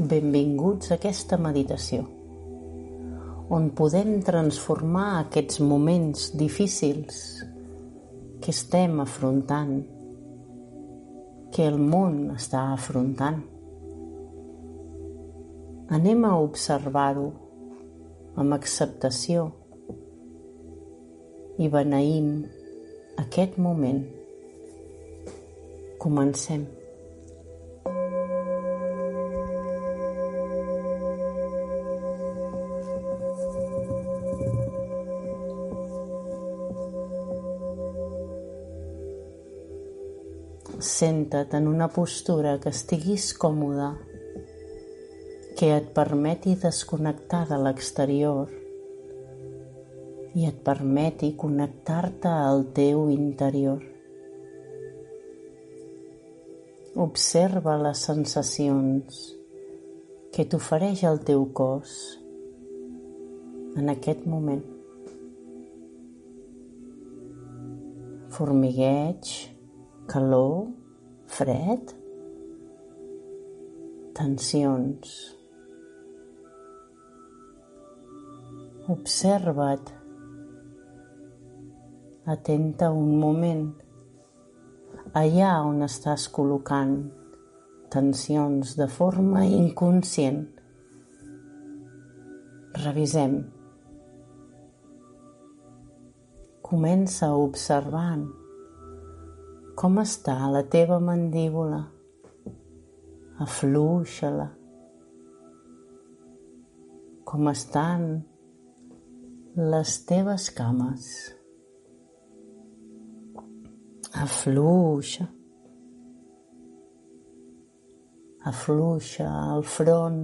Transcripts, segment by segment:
Benvinguts a aquesta meditació, on podem transformar aquests moments difícils que estem afrontant, que el món està afrontant. Anem a observar-ho amb acceptació i beneïm aquest moment. Comencem. Senta't en una postura que estiguis còmoda, que et permeti desconnectar de l'exterior i et permeti connectar-te al teu interior. Observa les sensacions que t'ofereix el teu cos en aquest moment. Formigueig, calor, fred, tensions. Observa't. Atenta un moment allà on estàs col·locant tensions de forma inconscient. Revisem. Comença observant com està la teva mandíbula? Afluixa-la. Com estan les teves cames? Afluixa. Afluixa el front,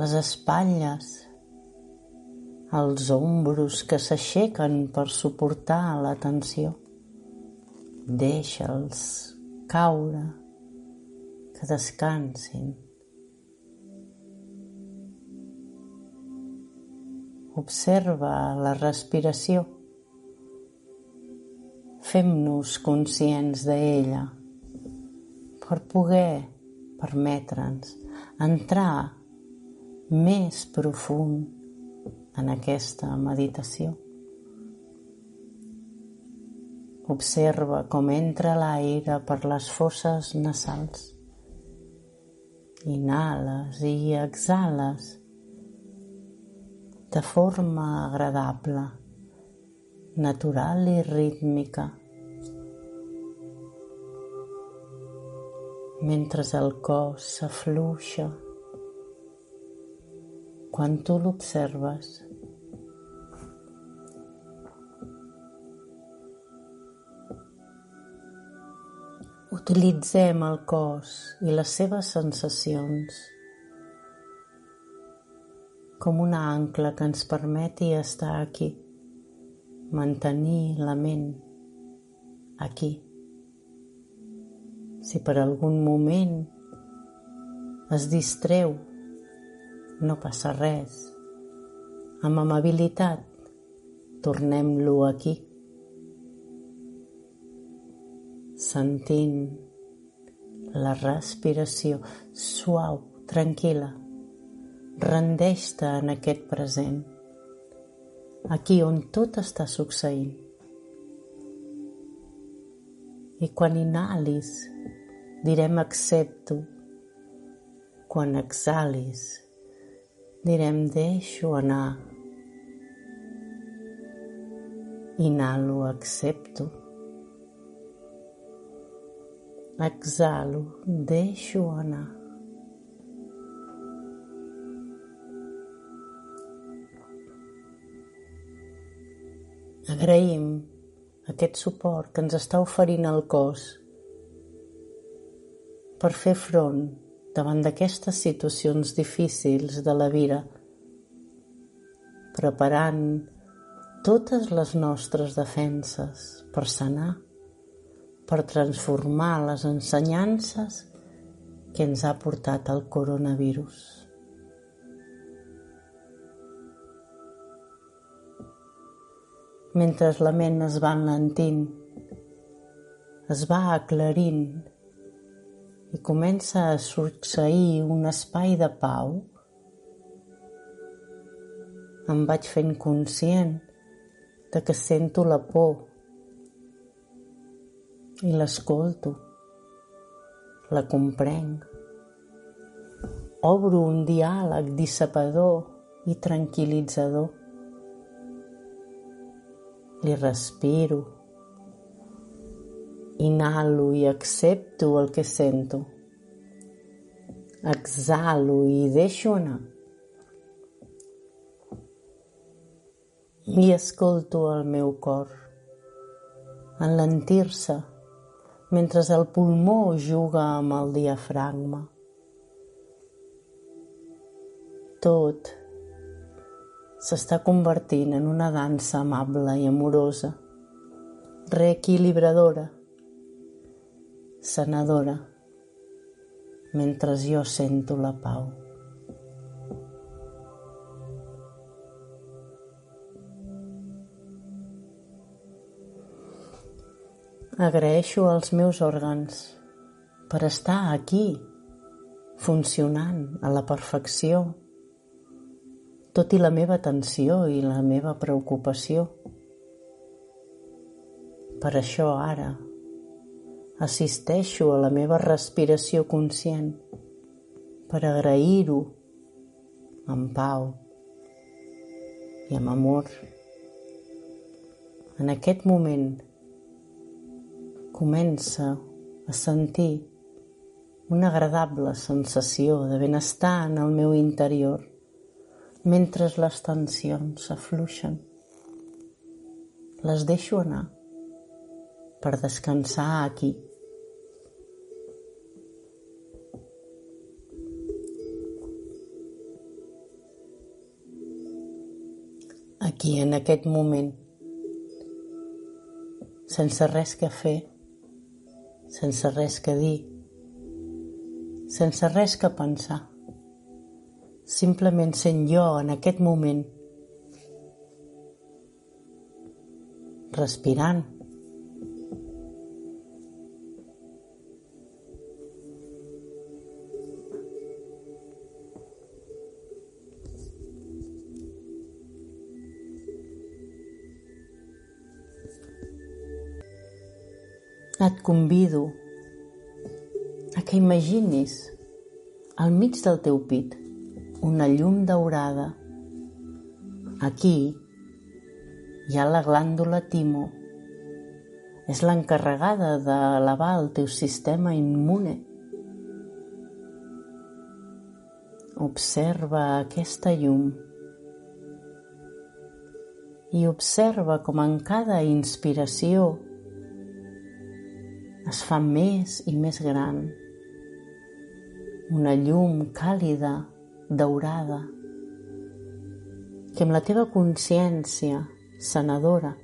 les espatlles, els ombros que s'aixequen per suportar la tensió. Deixa'ls caure, que descansin. Observa la respiració. Fem-nos conscients d'ella per poder permetre'ns entrar més profund en aquesta meditació. Observa com entra l'aire per les fosses nasals. Inhales i exhales de forma agradable, natural i rítmica. Mentre el cos s'afluixa, quan tu l'observes, Utilitzem el cos i les seves sensacions com una ancla que ens permeti estar aquí, mantenir la ment aquí. Si per algun moment es distreu, no passa res. Amb amabilitat, tornem-lo aquí. Sentint la respiració suau, tranquil·la. Rendeix-te en aquest present, aquí on tot està succeint. I quan inhalis, direm accepto. Quan exhalis, direm deixo anar. Inhalo, accepto. Exhalo, deixo anar. Agraïm aquest suport que ens està oferint el cos per fer front davant d'aquestes situacions difícils de la vida, preparant totes les nostres defenses per sanar, per transformar les ensenyances que ens ha portat el coronavirus. Mentre la ment es va enlentint, es va aclarint i comença a succeir un espai de pau, em vaig fent conscient de que sento la por i l'escolto, la comprenc. Obro un diàleg dissipador i tranquil·litzador. Li respiro Inhalo i accepto el que sento. Exhalo i deixo anar. I escolto el meu cor enlentir-se mentre el pulmó juga amb el diafragma. Tot s'està convertint en una dansa amable i amorosa, reequilibradora, sanadora mentre jo sento la pau. Agraeixo als meus òrgans per estar aquí, funcionant a la perfecció, tot i la meva tensió i la meva preocupació. Per això ara Assisteixo a la meva respiració conscient per agrair-ho amb pau i amb amor. En aquest moment comença a sentir una agradable sensació de benestar en el meu interior mentre les tensions s'afluixen. Les deixo anar per descansar aquí. aquí en aquest moment, sense res que fer, sense res que dir, sense res que pensar, simplement sent jo en aquest moment, respirant, Et convido a que imaginis al mig del teu pit una llum daurada. Aquí hi ha la glàndula timo. És l'encarregada d'elevar el teu sistema immune. Observa aquesta llum i observa com en cada inspiració es fa més i més gran. Una llum càlida, daurada, que amb la teva consciència sanadora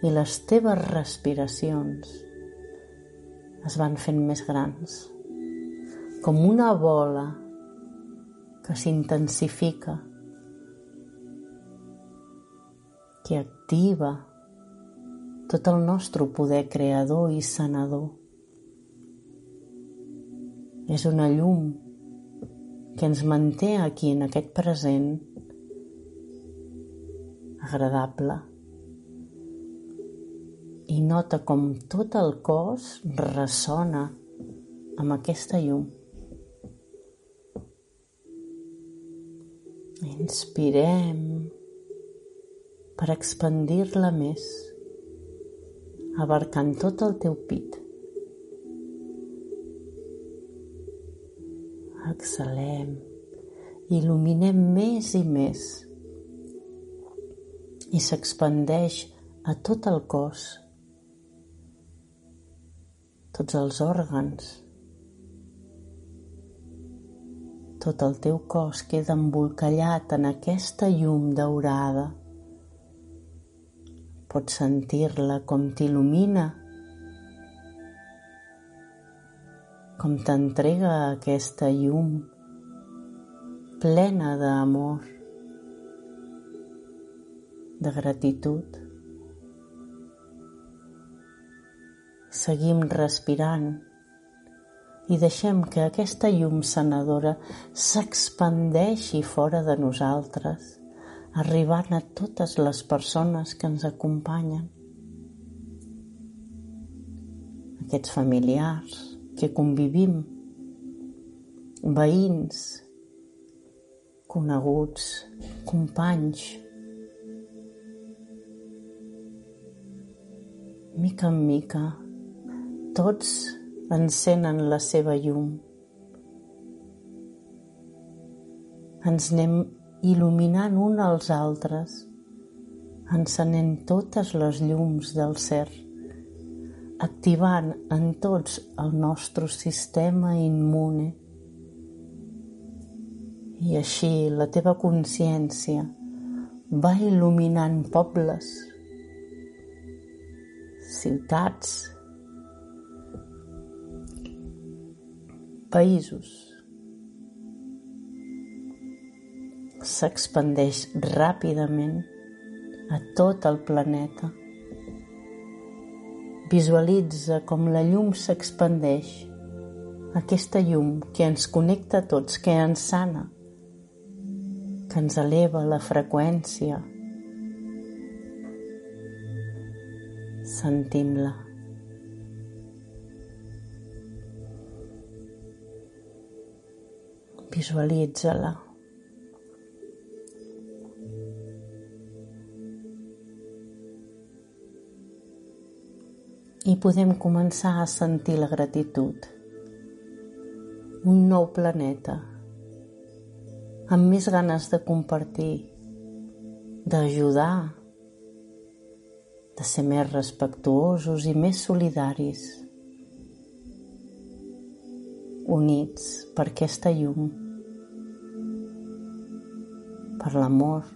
i les teves respiracions es van fent més grans, com una bola que s'intensifica, que activa tot el nostre poder creador i sanador. És una llum que ens manté aquí en aquest present agradable i nota com tot el cos ressona amb aquesta llum. Inspirem per expandir-la més abarcant tot el teu pit. Exhalem, il·luminem més i més i s'expandeix a tot el cos, tots els òrgans, tot el teu cos queda embolcallat en aquesta llum daurada. Pots sentir-la com t'il·lumina, com t'entrega aquesta llum plena d'amor, de gratitud. Seguim respirant i deixem que aquesta llum sanadora s'expandeixi fora de nosaltres, arribant a totes les persones que ens acompanyen. Aquests familiars que convivim, veïns, coneguts, companys. Mica en mica, tots encenen la seva llum. Ens anem il·luminant un als altres, encenent totes les llums del ser, activant en tots el nostre sistema immune i així la teva consciència va il·luminant pobles, ciutats, països. S'expandeix ràpidament a tot el planeta. Visualitza com la llum s'expandeix, aquesta llum que ens connecta a tots, que ens sana, que ens eleva la freqüència. Sentim-la. Visualitza-la. I podem començar a sentir la gratitud. Un nou planeta amb més ganes de compartir, d'ajudar, de ser més respectuosos i més solidaris, units per aquesta llum, per l'amor.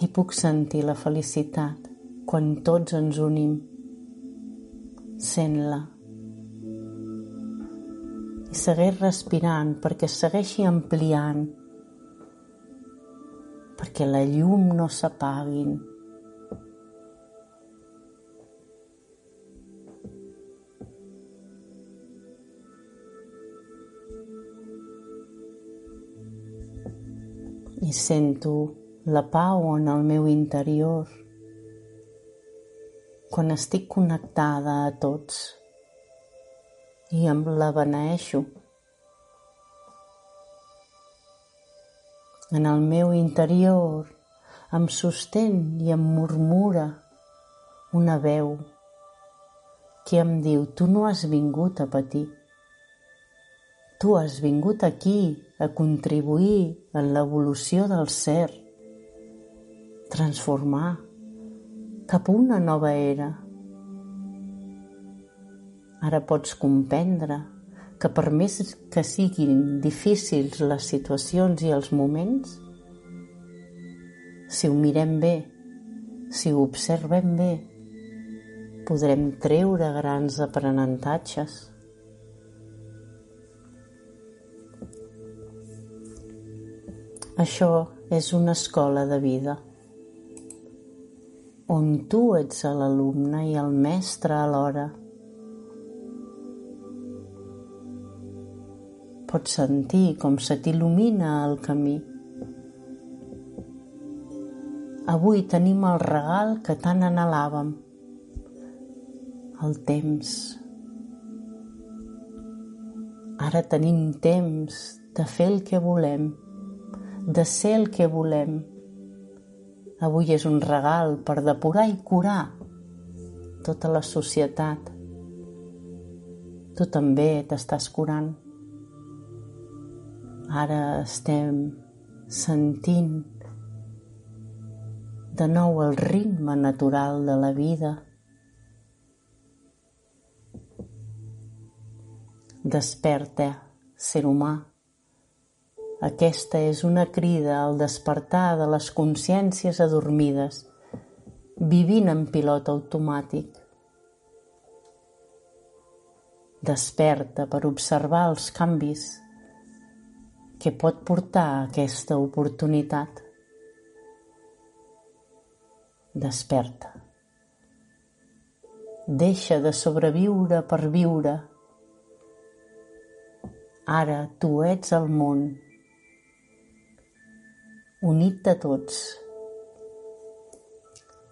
I puc sentir la felicitat quan tots ens unim. Sent-la i segueix respirant perquè segueixi ampliant, perquè la llum no s'apaguin. I sento la pau en el meu interior quan estic connectada a tots i em la beneeixo. En el meu interior em sostén i em murmura una veu que em diu tu no has vingut a patir. Tu has vingut aquí a contribuir en l'evolució del ser, transformar cap a una nova era Ara pots comprendre que per més que siguin difícils les situacions i els moments, si ho mirem bé, si ho observem bé, podrem treure grans aprenentatges. Això és una escola de vida on tu ets l'alumne i el mestre alhora. Pots sentir com se t'il·lumina el camí. Avui tenim el regal que tant anhelàvem, el temps. Ara tenim temps de fer el que volem, de ser el que volem. Avui és un regal per depurar i curar tota la societat. Tu també t'estàs curant. Ara estem sentint de nou el ritme natural de la vida. Desperta, ser humà. Aquesta és una crida al despertar de les consciències adormides, vivint en pilot automàtic. Desperta per observar els canvis que pot portar aquesta oportunitat. Desperta. Deixa de sobreviure per viure. Ara tu ets el món, unit de tots,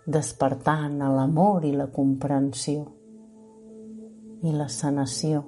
despertant a l'amor i la comprensió i la sanació.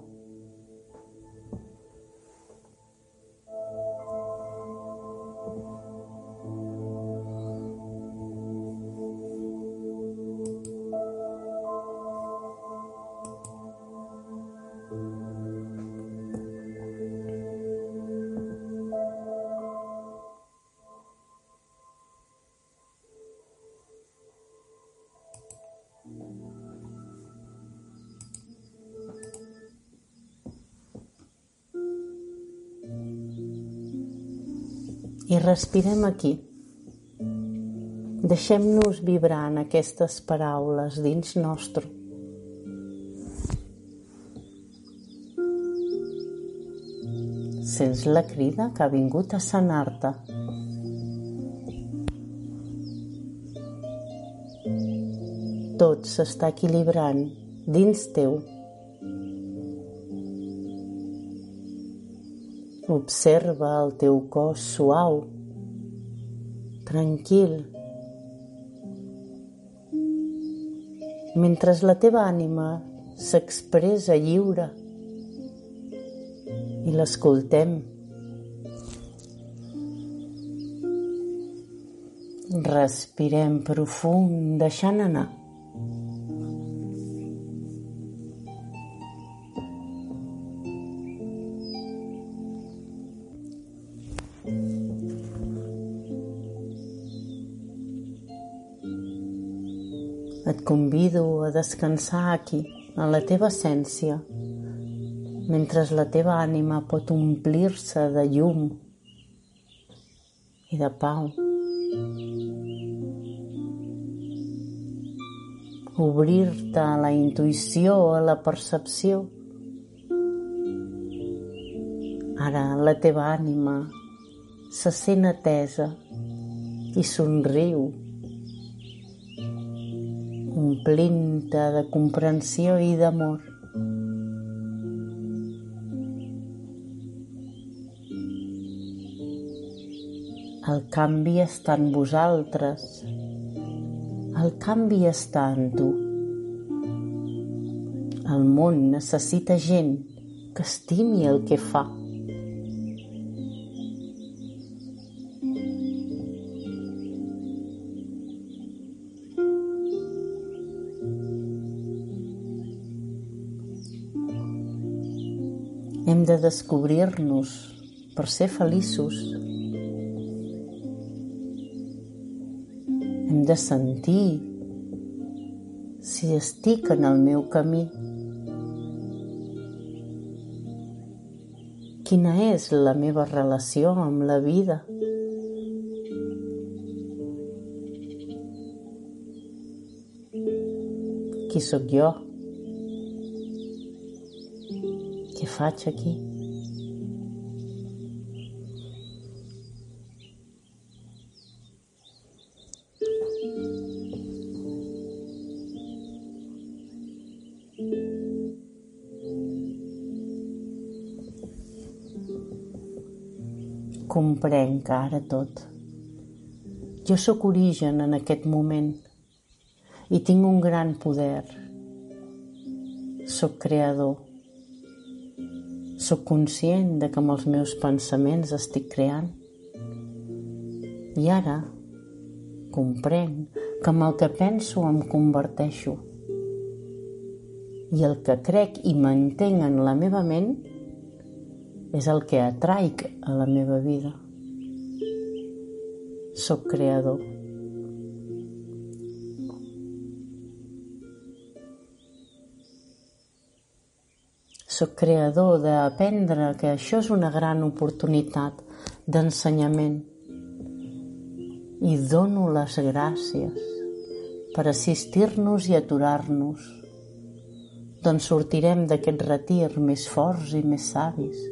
I respirem aquí. Deixem-nos vibrar en aquestes paraules dins nostre. Sents la crida que ha vingut a sanar-te. Tot s'està equilibrant dins teu. Observa el teu cos suau, tranquil, mentre la teva ànima s'expressa lliure i l'escoltem. Respirem profund, deixant anar. A descansar aquí, a la teva essència, mentre la teva ànima pot omplir-se de llum i de pau. Obrir-te a la intuïció, a la percepció. Ara la teva ànima se sent atesa i somriu omplint-te de comprensió i d'amor. El canvi està en vosaltres. El canvi està en tu. El món necessita gent que estimi el que fa. De descobrir-nos per ser feliços. Hem de sentir si estic en el meu camí. Quina és la meva relació amb la vida? Qui sóc jo? Què faig aquí? Comprenc ara tot. Jo sóc origen en aquest moment i tinc un gran poder. Soc creador Soc conscient de que amb els meus pensaments estic creant. I ara comprenc que amb el que penso em converteixo. I el que crec i mantenc en la meva ment és el que atraic a la meva vida. Soc creador. Soc creador d'aprendre que això és una gran oportunitat d'ensenyament i dono les gràcies per assistir-nos i aturar-nos, doncs sortirem d'aquest retir més forts i més savis.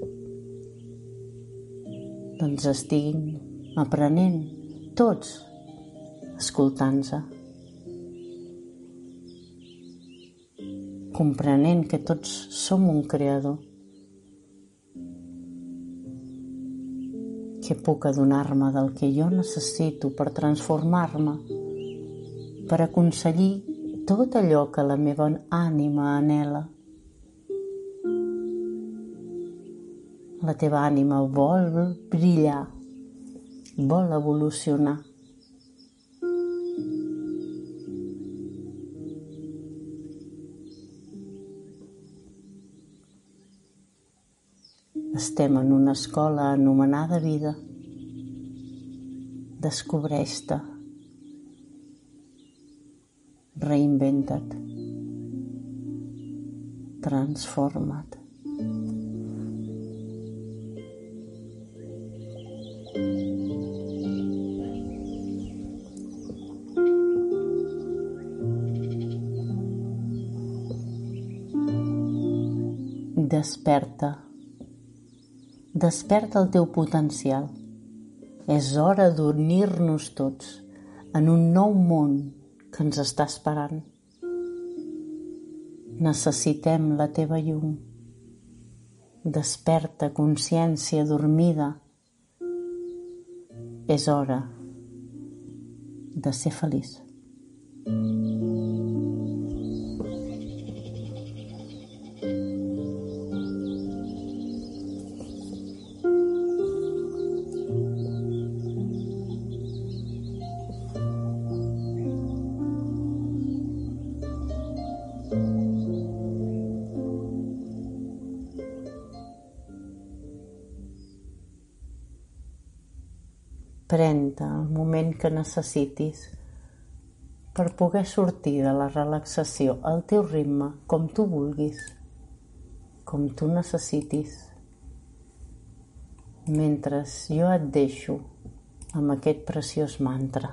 Doncs estiguin aprenent tots escoltant-se. comprenent que tots som un creador, que puc adonar-me del que jo necessito per transformar-me, per aconseguir tot allò que la meva ànima anela. La teva ànima vol brillar, vol evolucionar. Estem en una escola anomenada vida. Descobreix-te. Reinventa't. Transforma't. Desperta. Desperta el teu potencial. És hora d'unir-nos tots en un nou món que ens està esperant. Necessitem la teva llum. Desperta, consciència dormida. És hora de ser feliç. Pren-te que necessitis per poder sortir de la relaxació al teu ritme, com tu vulguis, com tu necessitis. Mentre jo et deixo amb aquest preciós mantra.